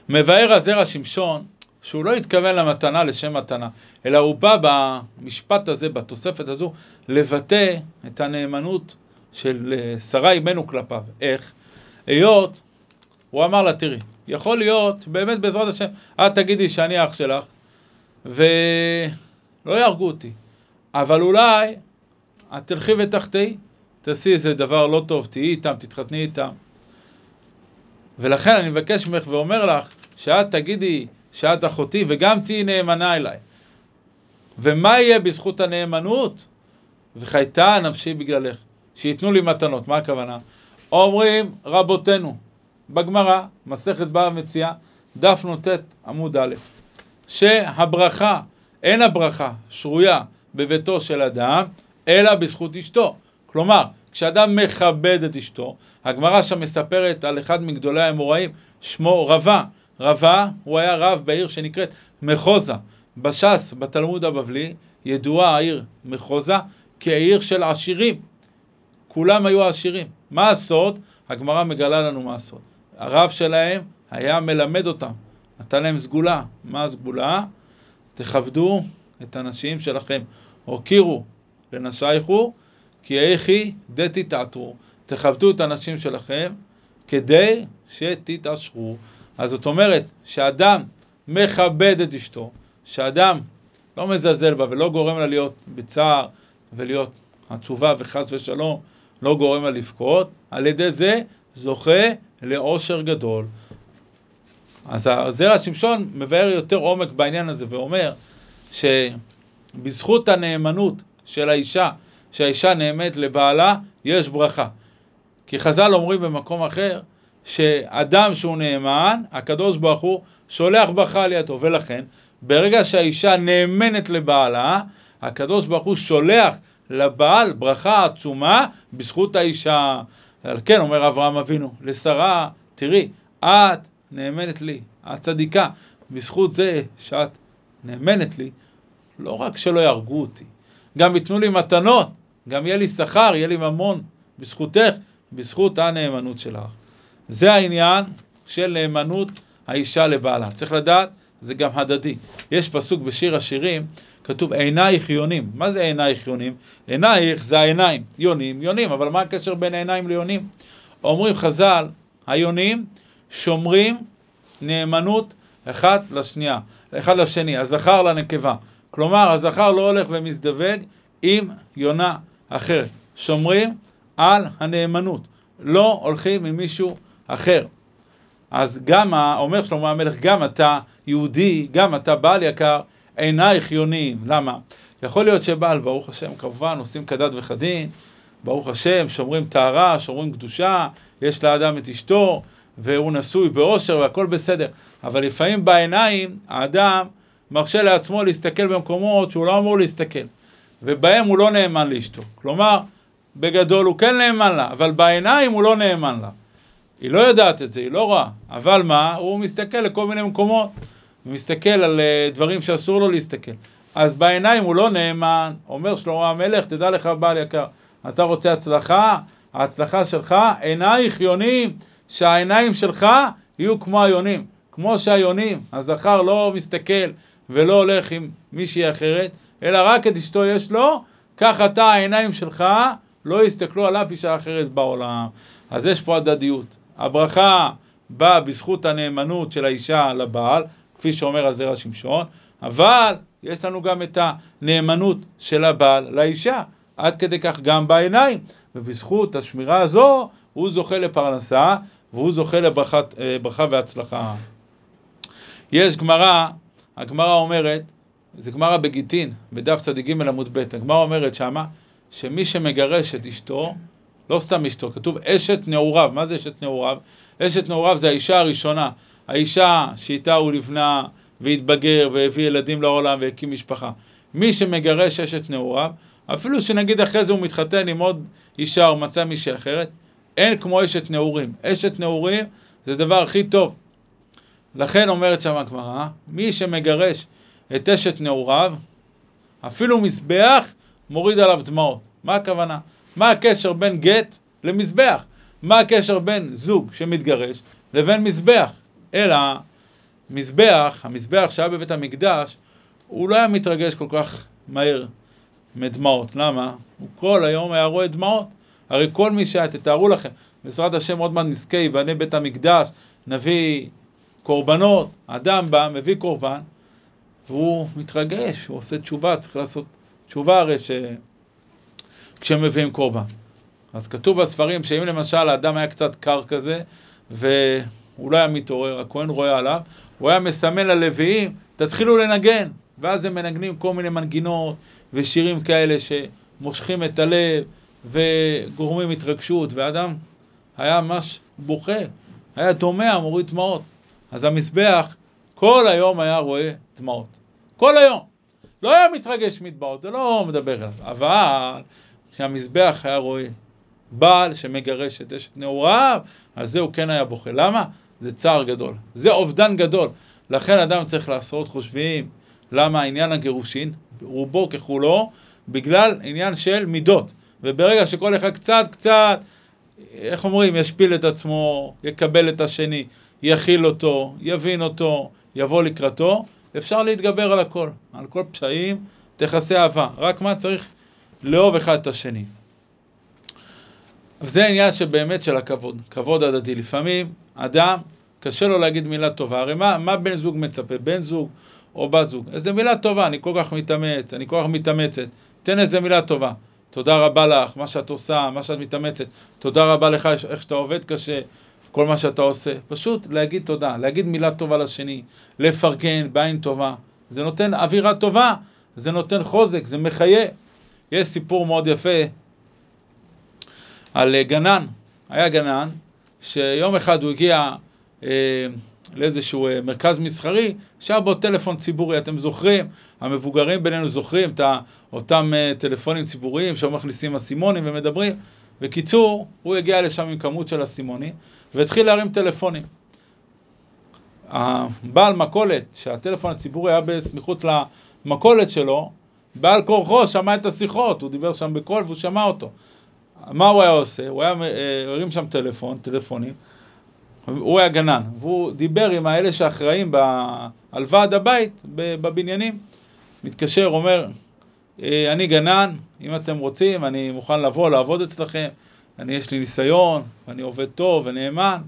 מבאר הזרע שמשון שהוא לא התכוון למתנה לשם מתנה, אלא הוא בא במשפט הזה, בתוספת הזו, לבטא את הנאמנות של אה, שרה אימנו כלפיו. איך? היות, הוא אמר לה, תראי, יכול להיות, באמת בעזרת השם, את תגידי שאני אח שלך, ולא יהרגו אותי, אבל אולי את תלכי ותחטאי, תעשי איזה דבר לא טוב, תהיי איתם, תתחתני איתם. ולכן אני מבקש ממך ואומר לך, שאת תגידי שאת אחותי וגם תהיי נאמנה אליי. ומה יהיה בזכות הנאמנות? וחייתה נפשי בגללך, שייתנו לי מתנות. מה הכוונה? אומרים רבותינו בגמרא, מסכת באה מציאה, דף נ"ט עמוד א', שהברכה, אין הברכה שרויה בביתו של אדם, אלא בזכות אשתו. כלומר, כשאדם מכבד את אשתו, הגמרא שם מספרת על אחד מגדולי האמוראים, שמו רבה. רבה, הוא היה רב בעיר שנקראת מחוזה. בש"ס, בתלמוד הבבלי, ידועה העיר מחוזה כעיר של עשירים. כולם היו עשירים. מה הסוד? הגמרא מגלה לנו מה הסוד. הרב שלהם היה מלמד אותם, נתן להם סגולה. מה הסגולה? תכבדו את הנשים שלכם. הוקירו לנשייכו, כי איכי דתי תעתרו. תכבדו את הנשים שלכם כדי שתתעשרו. אז זאת אומרת, שאדם מכבד את אשתו, שאדם לא מזלזל בה ולא גורם לה להיות בצער ולהיות עצובה וחס ושלום, לא גורם לה לבכות, על ידי זה זוכה לאושר גדול. אז הזרע שמשון מבאר יותר עומק בעניין הזה ואומר שבזכות הנאמנות של האישה, שהאישה נאמנת לבעלה, יש ברכה. כי חז"ל אומרים במקום אחר, שאדם שהוא נאמן, הקדוש ברוך הוא שולח ברכה על ידו, ולכן ברגע שהאישה נאמנת לבעלה, הקדוש ברוך הוא שולח לבעל ברכה עצומה בזכות האישה. על כן אומר אברהם אבינו לשרה, תראי, את נאמנת לי, את צדיקה, בזכות זה שאת נאמנת לי, לא רק שלא יהרגו אותי, גם ייתנו לי מתנות, גם יהיה לי שכר, יהיה לי ממון, בזכותך, בזכות הנאמנות שלך. זה העניין של נאמנות האישה לבעלה. צריך לדעת, זה גם הדדי. יש פסוק בשיר השירים, כתוב עינייך יונים. מה זה עינייך יונים? עינייך זה העיניים, יונים, יונים, אבל מה הקשר בין עיניים ליונים? אומרים חז"ל, היונים שומרים נאמנות אחד לשנייה, אחד לשני, הזכר לנקבה. כלומר, הזכר לא הולך ומזדווג עם יונה אחרת. שומרים על הנאמנות. לא הולכים עם מישהו אחר. אז גם, אומר שלמה המלך, גם אתה יהודי, גם אתה בעל יקר, עינייך יונים. למה? יכול להיות שבעל, ברוך השם, כמובן, עושים כדת וכדין, ברוך השם, שומרים טהרה, שומרים קדושה, יש לאדם את אשתו, והוא נשוי באושר והכל בסדר. אבל לפעמים בעיניים, האדם מרשה לעצמו להסתכל במקומות שהוא לא אמור להסתכל, ובהם הוא לא נאמן לאשתו. כלומר, בגדול הוא כן נאמן לה, אבל בעיניים הוא לא נאמן לה. היא לא יודעת את זה, היא לא רואה, אבל מה? הוא מסתכל לכל מיני מקומות, הוא מסתכל על uh, דברים שאסור לו להסתכל. אז בעיניים הוא לא נאמן, אומר שלמה המלך, תדע לך בעל יקר, אתה רוצה הצלחה? ההצלחה שלך, עינייך יונים, שהעיניים שלך יהיו כמו היונים, כמו שהיונים, הזכר לא מסתכל ולא הולך עם מישהי אחרת, אלא רק את אשתו יש לו, כך אתה, העיניים שלך לא יסתכלו על אף אישה אחרת בעולם. אז יש פה הדדיות. הברכה באה בזכות הנאמנות של האישה לבעל, כפי שאומר הזרע שמשון, אבל יש לנו גם את הנאמנות של הבעל לאישה, עד כדי כך גם בעיניים, ובזכות השמירה הזו הוא זוכה לפרנסה והוא זוכה לברכה אה, והצלחה. יש גמרא, הגמרא אומרת, זה גמרא בגיטין, בדף צ"ג עמוד ב', הגמרא אומרת שמה, שמי שמגרש את אשתו, לא סתם אשתו, כתוב אשת נעוריו, מה זה אשת נעוריו? אשת נעוריו זה האישה הראשונה, האישה שאיתה הוא לבנה והתבגר והביא ילדים לעולם והקים משפחה. מי שמגרש אשת נעוריו, אפילו שנגיד אחרי זה הוא מתחתן עם עוד אישה או מצא מישהי אחרת, אין כמו אשת נעורים. אשת נעורים זה הדבר הכי טוב. לכן אומרת שם הגמרא, מי שמגרש את אשת נעוריו, אפילו מזבח מוריד עליו דמעות. מה הכוונה? מה הקשר בין גט למזבח? מה הקשר בין זוג שמתגרש לבין מזבח? אלא מזבח, המזבח שהיה בבית המקדש, הוא לא היה מתרגש כל כך מהר מדמעות. למה? הוא כל היום היה רואה דמעות. הרי כל מי שהיה, תתארו לכם, בעזרת השם עוד מעט נזכה, יבנה בית המקדש, נביא קורבנות, אדם בא, מביא קורבן, והוא מתרגש, הוא עושה תשובה, צריך לעשות תשובה הרי ש... כשמביאים קורבן. אז כתוב בספרים שאם למשל האדם היה קצת קר כזה, והוא לא היה מתעורר, הכהן רואה עליו, הוא היה מסמן ללוויים, תתחילו לנגן. ואז הם מנגנים כל מיני מנגינות ושירים כאלה שמושכים את הלב וגורמים התרגשות, ואדם היה ממש בוכה, היה דומע, מוריד דמעות. אז המזבח כל היום היה רואה דמעות. כל היום. לא היה מתרגש מדמעות, זה לא מדבר אליו. אבל כשהמזבח היה רואה בעל שמגרש את אשת נעוריו, על זה הוא כן היה בוכה. למה? זה צער גדול. זה אובדן גדול. לכן אדם צריך לעשות חושבים למה עניין הגירושין, רובו ככולו, בגלל עניין של מידות. וברגע שכל אחד קצת קצת, איך אומרים, ישפיל את עצמו, יקבל את השני, יכיל אותו, יבין אותו, יבוא לקראתו, אפשר להתגבר על הכל, על כל פשעים, תכסה אהבה. רק מה צריך לאהוב אחד את השני. וזה העניין שבאמת של הכבוד, כבוד הדדי. לפעמים אדם, קשה לו להגיד מילה טובה. הרי מה, מה בן זוג מצפה? בן זוג או בת זוג. איזה מילה טובה, אני כל כך מתאמץ, אני כל כך מתאמצת. תן איזה מילה טובה. תודה רבה לך, מה שאת עושה, מה שאת מתאמצת. תודה רבה לך, איך שאתה עובד קשה, כל מה שאתה עושה. פשוט להגיד תודה, להגיד מילה טובה לשני, לפרגן בעין טובה. זה נותן אווירה טובה, זה נותן חוזק, זה מחיה. יש סיפור מאוד יפה על גנן. היה גנן שיום אחד הוא הגיע אה, לאיזשהו אה, מרכז מסחרי, שהיה בו טלפון ציבורי, אתם זוכרים, המבוגרים בינינו זוכרים את אותם אה, טלפונים ציבוריים שמכניסים אסימונים ומדברים. בקיצור, הוא הגיע לשם עם כמות של אסימונים והתחיל להרים טלפונים. הבעל מכולת, שהטלפון הציבורי היה בסמיכות למכולת שלו, בעל כורחו שמע את השיחות, הוא דיבר שם בקול והוא שמע אותו. מה הוא היה עושה? הוא היה הרים שם טלפון, טלפונים, הוא היה גנן, והוא דיבר עם האלה שאחראים על ועד הבית בבניינים. מתקשר, אומר, אה, אני גנן, אם אתם רוצים, אני מוכן לבוא, לעבוד אצלכם, אני, יש לי ניסיון, אני עובד טוב ונאמן.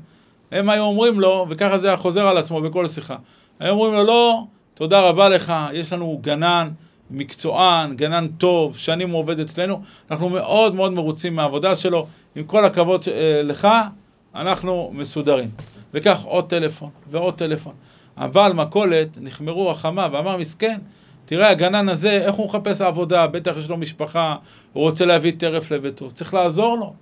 הם היו אומרים לו, וככה זה היה חוזר על עצמו בכל שיחה, היו אומרים לו, לא, תודה רבה לך, יש לנו גנן מקצוען, גנן טוב, שנים הוא עובד אצלנו, אנחנו מאוד מאוד מרוצים מהעבודה שלו, עם כל הכבוד אה, לך, אנחנו מסודרים. וכך עוד טלפון ועוד טלפון. הבעל מכולת נחמרו רחמה ואמר, מסכן, תראה, הגנן הזה, איך הוא מחפש עבודה? בטח יש לו משפחה, הוא רוצה להביא טרף לביתו. צריך לעזור לו.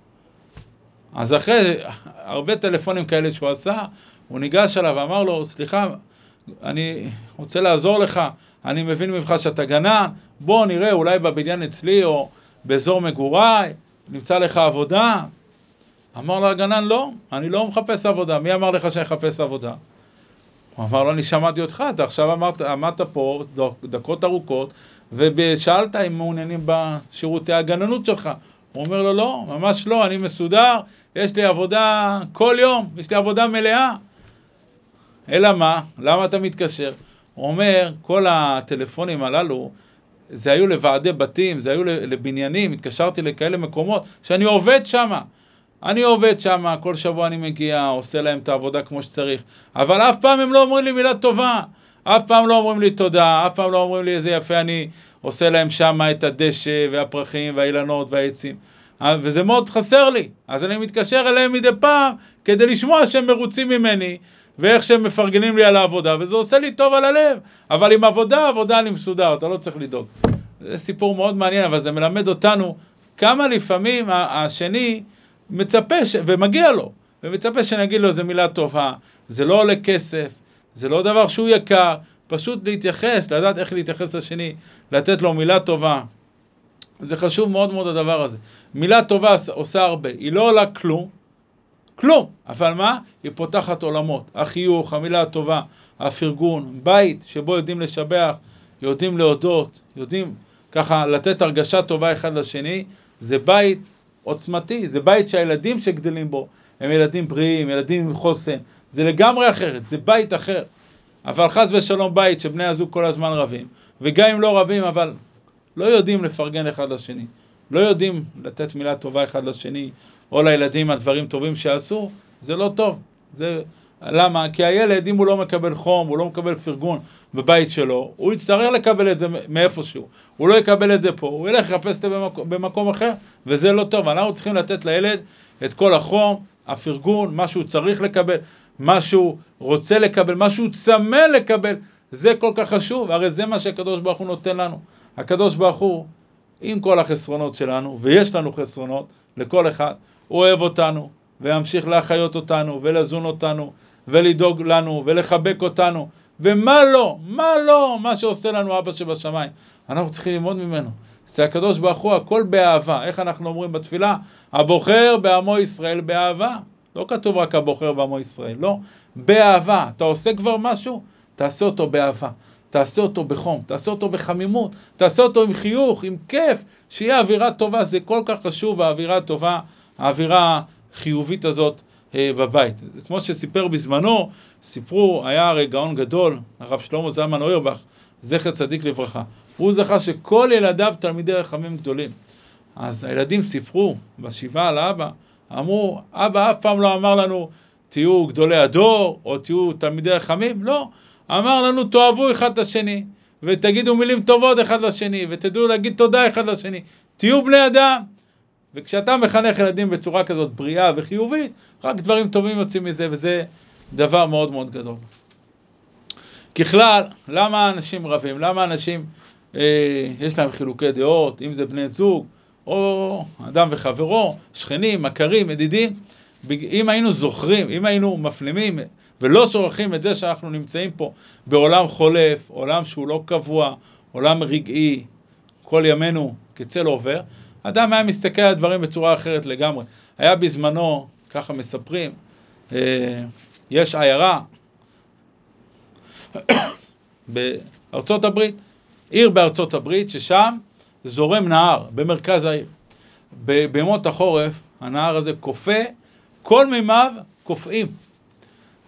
אז אחרי הרבה טלפונים כאלה שהוא עשה, הוא ניגש אליו ואמר לו, סליחה, אני רוצה לעזור לך, אני מבין ממך שאתה גנן, בוא נראה, אולי בבניין אצלי או באזור מגוריי, נמצא לך עבודה. אמר לו הגנן, לא, אני לא מחפש עבודה. מי אמר לך שאני אחפש עבודה? הוא אמר לו, אני שמעתי אותך, אתה עכשיו אמרת, עמדת פה דקות ארוכות, ושאלת אם מעוניינים בשירותי הגננות שלך. הוא אומר לו, לא, ממש לא, אני מסודר, יש לי עבודה כל יום, יש לי עבודה מלאה. אלא מה? למה אתה מתקשר? הוא אומר, כל הטלפונים הללו, זה היו לוועדי בתים, זה היו לבניינים, התקשרתי לכאלה מקומות שאני עובד שם. אני עובד שם, כל שבוע אני מגיע, עושה להם את העבודה כמו שצריך, אבל אף פעם הם לא אומרים לי מילה טובה, אף פעם לא אומרים לי תודה, אף פעם לא אומרים לי איזה יפה אני עושה להם שם את הדשא והפרחים והאילנות והעצים. וזה מאוד חסר לי, אז אני מתקשר אליהם מדי פעם כדי לשמוע שהם מרוצים ממני ואיך שהם מפרגנים לי על העבודה, וזה עושה לי טוב על הלב. אבל עם עבודה, עבודה אני מסודר, אתה לא צריך לדאוג. זה סיפור מאוד מעניין, אבל זה מלמד אותנו כמה לפעמים השני מצפה, ש... ומגיע לו, ומצפה שנגיד לו איזה מילה טובה. זה לא עולה כסף, זה לא דבר שהוא יקר, פשוט להתייחס, לדעת איך להתייחס לשני, לתת לו מילה טובה. זה חשוב מאוד מאוד הדבר הזה. מילה טובה עושה הרבה, היא לא עולה כלום, כלום, אבל מה? היא פותחת עולמות. החיוך, המילה הטובה, הפרגון, בית שבו יודעים לשבח, יודעים להודות, יודעים ככה לתת הרגשה טובה אחד לשני, זה בית עוצמתי, זה בית שהילדים שגדלים בו הם ילדים בריאים, ילדים עם חוסן, זה לגמרי אחרת, זה בית אחר. אבל חס ושלום בית שבני הזוג כל הזמן רבים, וגם אם לא רבים, אבל לא יודעים לפרגן אחד לשני, לא יודעים לתת מילה טובה אחד לשני, או לילדים על דברים טובים שעשו, זה לא טוב. זה, למה? כי הילד, אם הוא לא מקבל חום, הוא לא מקבל פרגון בבית שלו, הוא יצטרך לקבל את זה מאיפשהו. הוא לא יקבל את זה פה, הוא ילך לחפש את זה במקום, במקום אחר, וזה לא טוב. אנחנו צריכים לתת לילד את כל החום, הפרגון, מה שהוא צריך לקבל, מה שהוא רוצה לקבל, מה שהוא צמא לקבל, זה כל כך חשוב, הרי זה מה שהקדוש ברוך הוא נותן לנו. הקדוש ברוך הוא, עם כל החסרונות שלנו, ויש לנו חסרונות לכל אחד, אוהב אותנו, וימשיך להחיות אותנו, ולזון אותנו, ולדאוג לנו, ולחבק אותנו, ומה לא, מה לא, מה שעושה לנו אבא שבשמיים. אנחנו צריכים ללמוד ממנו. זה הקדוש ברוך הוא, הכל באהבה. איך אנחנו אומרים בתפילה? הבוחר בעמו ישראל באהבה. לא כתוב רק הבוחר בעמו ישראל, לא. באהבה. אתה עושה כבר משהו? תעשה אותו באהבה. תעשה אותו בחום, תעשה אותו בחמימות, תעשה אותו עם חיוך, עם כיף, שיהיה אווירה טובה. זה כל כך חשוב, האווירה הטובה, האווירה החיובית הזאת אה, בבית. כמו שסיפר בזמנו, סיפרו, היה הרי גאון גדול, הרב שלמה זלמן אוירבך, זכר צדיק לברכה. הוא זכה שכל ילדיו תלמידי רחמים גדולים. אז הילדים סיפרו בשבעה על האבא, אמרו, אבא אף פעם לא אמר לנו, תהיו גדולי הדור, או תהיו תלמידי רחמים, לא. אמר לנו, תאהבו אחד את השני, ותגידו מילים טובות אחד לשני, ותדעו להגיד תודה אחד לשני. תהיו בני אדם. וכשאתה מחנך ילדים בצורה כזאת בריאה וחיובית, רק דברים טובים יוצאים מזה, וזה דבר מאוד מאוד גדול. ככלל, למה אנשים רבים? למה אנשים, אה, יש להם חילוקי דעות, אם זה בני זוג, או אדם וחברו, שכנים, מכרים, ידידים? אם היינו זוכרים, אם היינו מפנימים ולא שוכחים את זה שאנחנו נמצאים פה בעולם חולף, עולם שהוא לא קבוע, עולם רגעי, כל ימינו כצל עובר, אדם היה מסתכל על הדברים בצורה אחרת לגמרי. היה בזמנו, ככה מספרים, אה, יש עיירה בארצות הברית, עיר בארצות הברית, ששם זורם נהר במרכז העיר. בימות החורף הנהר הזה כופה, כל מימיו קופאים.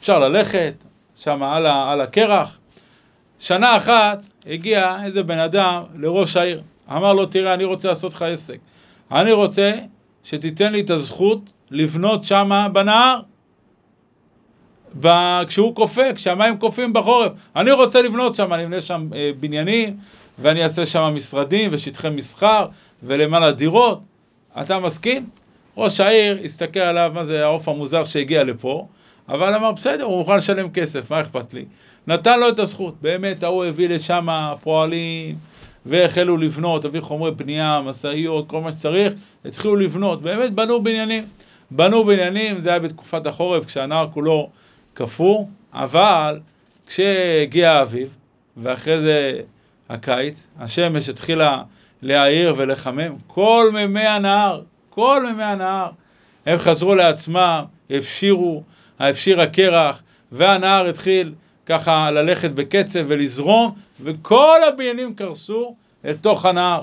אפשר ללכת שם על, על הקרח. שנה אחת הגיע איזה בן אדם לראש העיר, אמר לו, תראה, אני רוצה לעשות לך עסק. אני רוצה שתיתן לי את הזכות לבנות שמה בנהר. כשהוא קופא, כשהמים קופאים בחורף. אני רוצה לבנות שם, אני אבנה שם אה, בניינים, ואני אעשה שם משרדים ושטחי מסחר ולמעלה דירות. אתה מסכים? ראש העיר הסתכל עליו, מה זה העוף המוזר שהגיע לפה, אבל אמר, בסדר, הוא מוכן לשלם כסף, מה אכפת לי? נתן לו את הזכות. באמת, ההוא הביא לשם פועלים, והחלו לבנות, הביא חומרי בנייה, משאיות, כל מה שצריך, התחילו לבנות. באמת בנו בניינים. בנו בניינים, זה היה בתקופת החורף, כשהנהר כולו קפוא, אבל כשהגיע האביב, ואחרי זה הקיץ, השמש התחילה להעיר ולחמם, כל מימי הנהר, כל מימי הנהר, הם חזרו לעצמם, הפשירו, הפשיר הקרח, והנהר התחיל ככה ללכת בקצב ולזרום, וכל הבניינים קרסו אל תוך הנהר.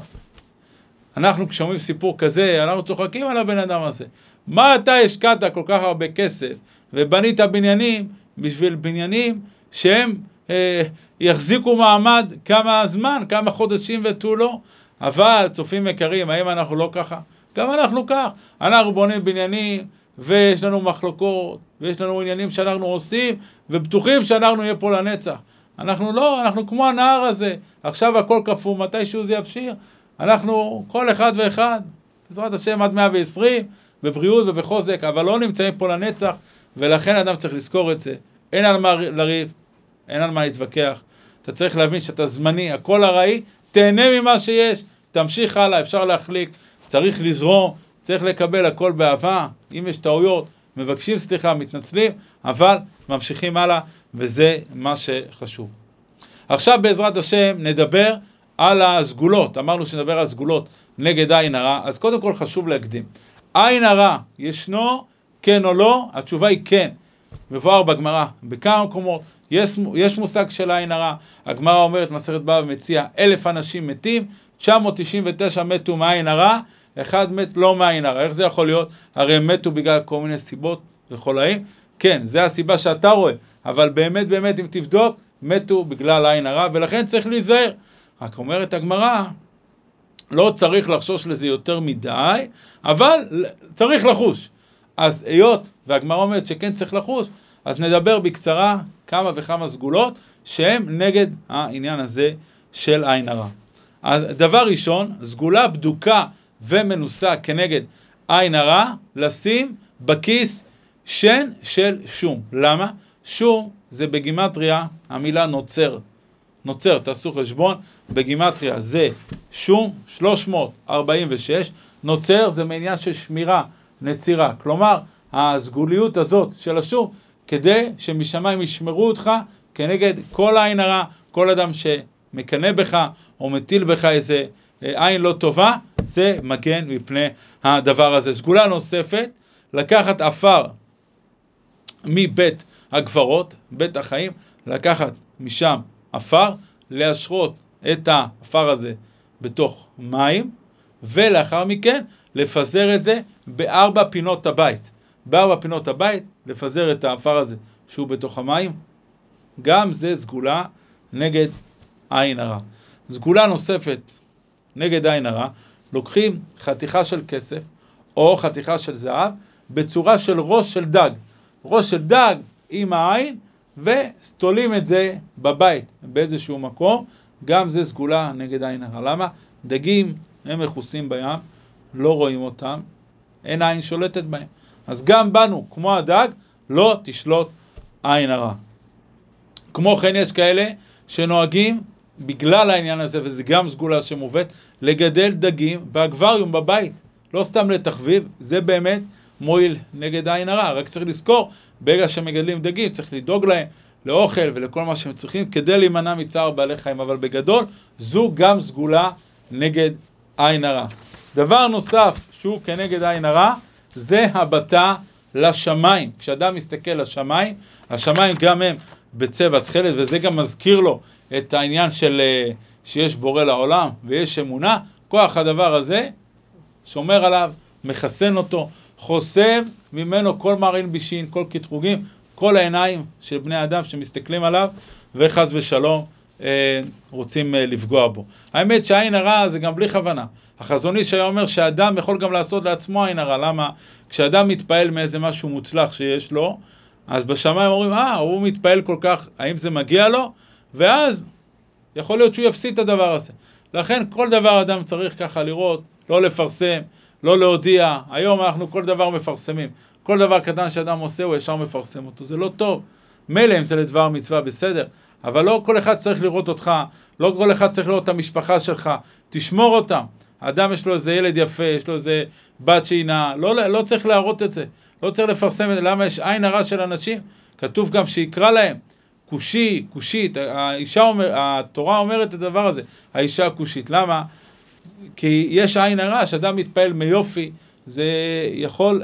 אנחנו כשאומרים סיפור כזה, אנחנו צוחקים על הבן אדם הזה. מה אתה השקעת כל כך הרבה כסף ובנית בניינים, בשביל בניינים שהם אה, יחזיקו מעמד כמה זמן, כמה חודשים ותו לא. אבל, צופים יקרים, האם אנחנו לא ככה? גם אנחנו כך. אנחנו בונים בניינים, ויש לנו מחלוקות, ויש לנו עניינים שאנחנו עושים, ובטוחים שאנחנו נהיה פה לנצח. אנחנו לא, אנחנו כמו הנהר הזה. עכשיו הכל קפוא, מתישהו זה יבשיר. אנחנו, כל אחד ואחד, בעזרת השם עד 120, בבריאות ובחוזק, אבל לא נמצאים פה לנצח, ולכן אדם צריך לזכור את זה. אין על מה לריב, אין על מה להתווכח. אתה צריך להבין שאתה זמני, הכל ארעי, תהנה ממה שיש, תמשיך הלאה, אפשר להחליק, צריך לזרום, צריך לקבל הכל באהבה, אם יש טעויות, מבקשים סליחה, מתנצלים, אבל ממשיכים הלאה, וזה מה שחשוב. עכשיו בעזרת השם נדבר על הסגולות, אמרנו שנדבר על סגולות נגד עין הרע, אז קודם כל חשוב להקדים. עין הרע ישנו, כן או לא? התשובה היא כן. מבואר בגמרא, בכמה מקומות, יש, יש מושג של עין הרע. הגמרא אומרת, מסכת בבא מציע, אלף אנשים מתים, 999 מתו מעין הרע, אחד מת לא מעין הרע. איך זה יכול להיות? הרי הם מתו בגלל כל מיני סיבות וחולאים. כן, זה הסיבה שאתה רואה, אבל באמת באמת אם תבדוק, מתו בגלל עין הרע, ולכן צריך להיזהר. רק אומרת הגמרא, לא צריך לחשוש לזה יותר מדי, אבל צריך לחוש. אז היות והגמרא אומרת שכן צריך לחוש, אז נדבר בקצרה כמה וכמה סגולות שהן נגד העניין הזה של עין הרע. דבר ראשון, סגולה בדוקה ומנוסה כנגד עין הרע, לשים בכיס שן של שום. למה? שום זה בגימטריה המילה נוצר. נוצר, תעשו חשבון, בגימטריה זה שום 346, נוצר זה מעניין של שמירה, נצירה. כלומר, הסגוליות הזאת של השום, כדי שמשמיים ישמרו אותך כנגד כל עין הרע, כל אדם שמקנא בך או מטיל בך איזה אה, עין לא טובה, זה מגן מפני הדבר הזה. סגולה נוספת, לקחת עפר מבית הגברות, בית החיים, לקחת משם עפר, להשרות את העפר הזה בתוך מים, ולאחר מכן לפזר את זה בארבע פינות הבית. בארבע פינות הבית, לפזר את העפר הזה שהוא בתוך המים, גם זה סגולה נגד עין הרע. סגולה נוספת נגד עין הרע, לוקחים חתיכה של כסף או חתיכה של זהב בצורה של ראש של דג. ראש של דג עם העין ותולים את זה בבית באיזשהו מקום, גם זה סגולה נגד עין הרע. למה? דגים הם מכוסים בים, לא רואים אותם, אין עין שולטת בהם. אז גם בנו, כמו הדג, לא תשלוט עין הרע. כמו כן יש כאלה שנוהגים בגלל העניין הזה, וזה גם סגולה שמובאת, לגדל דגים באקווריום בבית, לא סתם לתחביב, זה באמת מועיל נגד עין הרע. רק צריך לזכור, ברגע שמגדלים דגים צריך לדאוג להם לאוכל ולכל מה שהם צריכים כדי להימנע מצער בעלי חיים, אבל בגדול זו גם סגולה נגד עין הרע. דבר נוסף שהוא כנגד עין הרע, זה הבטה לשמיים. כשאדם מסתכל לשמיים, השמיים גם הם בצבע תכלת, וזה גם מזכיר לו את העניין של אה, שיש בורא לעולם ויש אמונה, כוח הדבר הזה שומר עליו, מחסן אותו, חוסם ממנו כל מרעין בישין, כל קטרוגים, כל העיניים של בני אדם שמסתכלים עליו, וחס ושלום אה, רוצים אה, לפגוע בו. האמת שהעין הרע זה גם בלי כוונה. החזון איש היה אומר שאדם יכול גם לעשות לעצמו עין הרע. למה? כשאדם מתפעל מאיזה משהו מוצלח שיש לו, אז בשמיים אומרים, אה, הוא מתפעל כל כך, האם זה מגיע לו? ואז יכול להיות שהוא יפסיד את הדבר הזה. לכן כל דבר אדם צריך ככה לראות, לא לפרסם, לא להודיע. היום אנחנו כל דבר מפרסמים. כל דבר קטן שאדם עושה, הוא ישר מפרסם אותו. זה לא טוב. מילא אם זה לדבר מצווה, בסדר. אבל לא כל אחד צריך לראות אותך, לא כל אחד צריך לראות את המשפחה שלך. תשמור אותם. האדם יש לו איזה ילד יפה, יש לו איזה בת שינה, לא, לא צריך להראות את זה. לא צריך לפרסם את זה. למה יש עין הרע של אנשים? כתוב גם שיקרא להם. כושי, כושית, האישה אומר, התורה אומרת את הדבר הזה, האישה הכושית. למה? כי יש עין הרע, שאדם מתפעל מיופי, זה יכול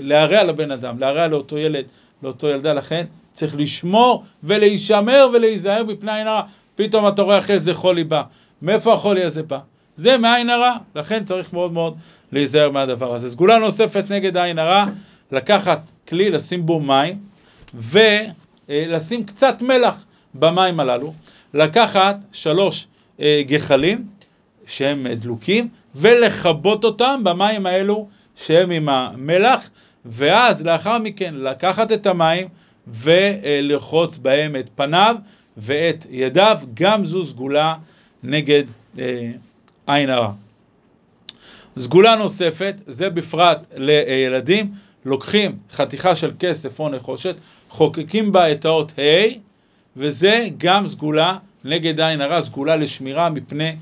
להרע לבן אדם, להרע לאותו ילד, לאותו ילדה, לכן צריך לשמור ולהישמר ולהיזהר מפני עין הרע. פתאום אתה רואה אחרי זה חולי בא. מאיפה החולי הזה בא? זה מעין הרע, לכן צריך מאוד מאוד להיזהר מהדבר הזה. סגולה נוספת נגד העין הרע, לקחת כלי, לשים בו מים, ו... אה, לשים קצת מלח במים הללו, לקחת שלוש אה, גחלים שהם דלוקים ולכבות אותם במים האלו שהם עם המלח, ואז לאחר מכן לקחת את המים ולרחוץ בהם את פניו ואת ידיו, גם זו סגולה נגד אה, עין הרע. סגולה נוספת, זה בפרט לילדים, לוקחים חתיכה של כסף או נחושת, חוקקים בה את האות ה', וזה גם סגולה נגד עין הרע, סגולה לשמירה מפני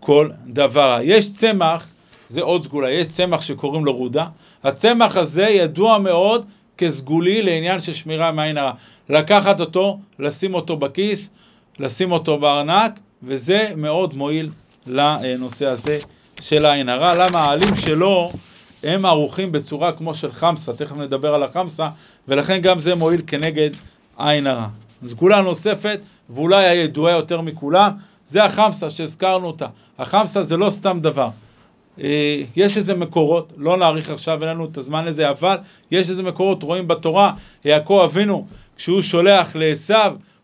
כל דבר. יש צמח, זה עוד סגולה, יש צמח שקוראים לו רודה, הצמח הזה ידוע מאוד כסגולי לעניין של שמירה מעין הרע. לקחת אותו, לשים אותו בכיס, לשים אותו בארנק, וזה מאוד מועיל לנושא הזה של העין הרע. למה העלים שלו הם ערוכים בצורה כמו של חמסה, תכף נדבר על החמסה, ולכן גם זה מועיל כנגד עין הרע. סגולה נוספת, ואולי הידועה יותר מכולם, זה החמסה שהזכרנו אותה. החמסה זה לא סתם דבר. אה, יש איזה מקורות, לא נאריך עכשיו, אין לנו את הזמן לזה, אבל יש איזה מקורות, רואים בתורה, יעקב אבינו, כשהוא שולח לעשו,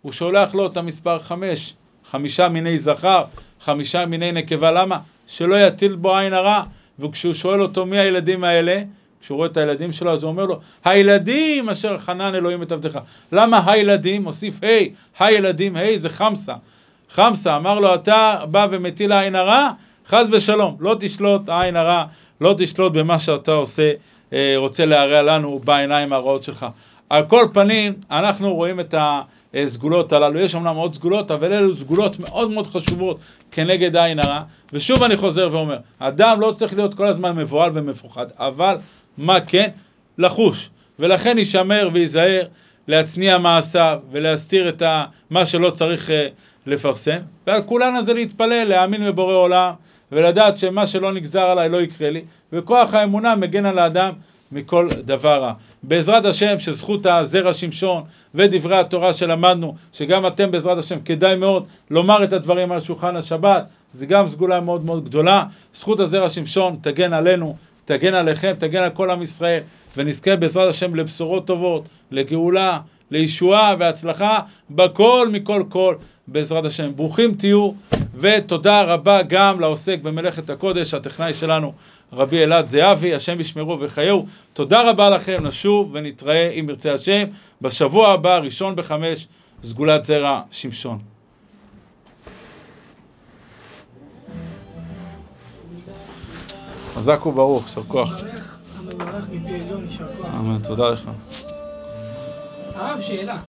הוא שולח לו את המספר חמש, חמישה מיני זכר, חמישה מיני נקבה, למה? שלא יטיל בו עין הרע, וכשהוא שואל אותו מי הילדים האלה, כשהוא רואה את הילדים שלו, אז הוא אומר לו, הילדים אשר חנן אלוהים את עבדך. למה הילדים? מוסיף ה', הילדים, ה' זה חמסה. חמסה, אמר לו, אתה בא ומטיל עין הרע, חס ושלום, לא תשלוט עין הרע, לא תשלוט במה שאתה עושה, אה, רוצה להרע לנו בעיניים הרעות שלך. על כל פנים, אנחנו רואים את הסגולות הללו, יש אמנם עוד סגולות, אבל אלו סגולות מאוד מאוד חשובות כנגד עין הרע, ושוב אני חוזר ואומר, אדם לא צריך להיות כל הזמן מבוהל ומפוחד, אבל מה כן? לחוש, ולכן יישמר וייזהר להצניע מעשיו ולהסתיר את מה שלא צריך אה, לפרסם, ועל כולנו זה להתפלל, להאמין בבורא עולם, ולדעת שמה שלא נגזר עליי לא יקרה לי, וכוח האמונה מגן על האדם מכל דבר רע. בעזרת השם שזכות הזרע שמשון ודברי התורה שלמדנו, שגם אתם בעזרת השם כדאי מאוד לומר את הדברים על שולחן השבת, זה גם סגולה מאוד מאוד גדולה. זכות הזרע שמשון תגן עלינו, תגן עליכם, תגן על כל עם ישראל, ונזכה בעזרת השם לבשורות טובות, לגאולה, לישועה והצלחה בכל מכל כל בעזרת השם. ברוכים תהיו ותודה רבה גם לעוסק במלאכת הקודש, הטכנאי שלנו רבי אלעד זהבי, השם ישמרו וחייהו. תודה רבה לכם, נשוב ונתראה אם ירצה השם בשבוע הבא, ראשון בחמש, סגולת זרע שמשון. חזק וברוך, יישר כוח. אמן, תודה לך. הרב, שאלה.